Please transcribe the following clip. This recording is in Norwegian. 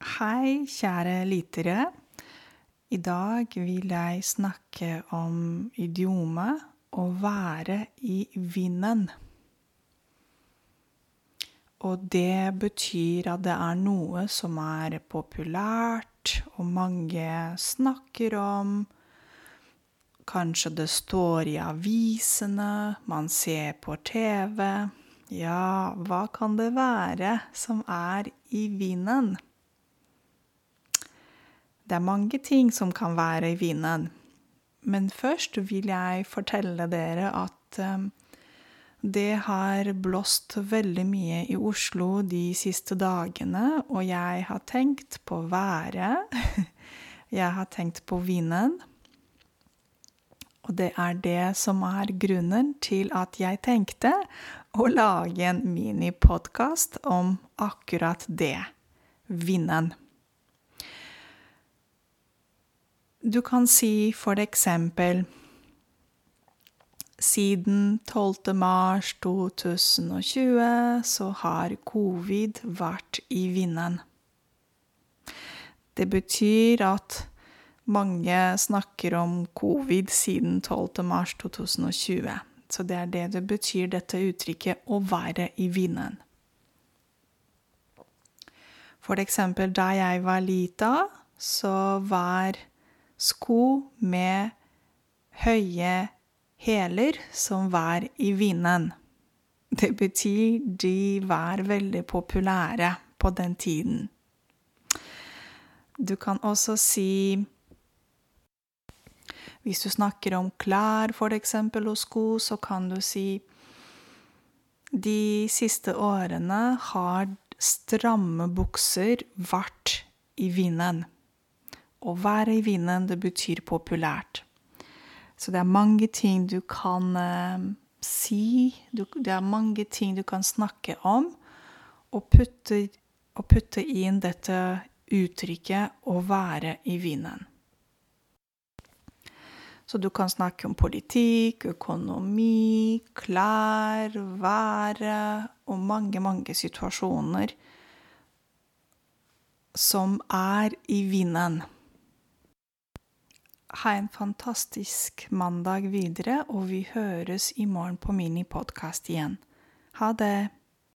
Hei, kjære lyttere. I dag vil jeg snakke om idiomet å være i vinden. Og det betyr at det er noe som er populært, og mange snakker om. Kanskje det står i avisene, man ser på TV. Ja, hva kan det være som er i vinden? Det er mange ting som kan være i vinen. Men først vil jeg fortelle dere at um, det har blåst veldig mye i Oslo de siste dagene, og jeg har tenkt på været. Jeg har tenkt på vinden. Og det er det som er grunnen til at jeg tenkte å lage en minipodkast om akkurat det vinden. Du kan si for eksempel siden 12. mars 2020 så har covid vært i vinden. Det betyr at mange snakker om covid siden 12. mars 2020. Så det er det det betyr, dette uttrykket 'å være i vinden'. For eksempel da jeg var lita, så var sko med høye hæler som var i vinden. Det betyr de var veldig populære på den tiden. Du kan også si Hvis du snakker om klær, eksempel, og sko, så kan du si De siste årene har stramme bukser vært i vinden. Å være i vinden, det betyr populært. Så det er mange ting du kan eh, si, du, det er mange ting du kan snakke om, og putte, og putte inn dette uttrykket 'å være i vinden'. Så du kan snakke om politikk, økonomi, klær, været og mange, mange situasjoner som er i vinden. Ha en fantastisk mandag videre, og vi høres i morgen på Minipodkast igjen. Ha det!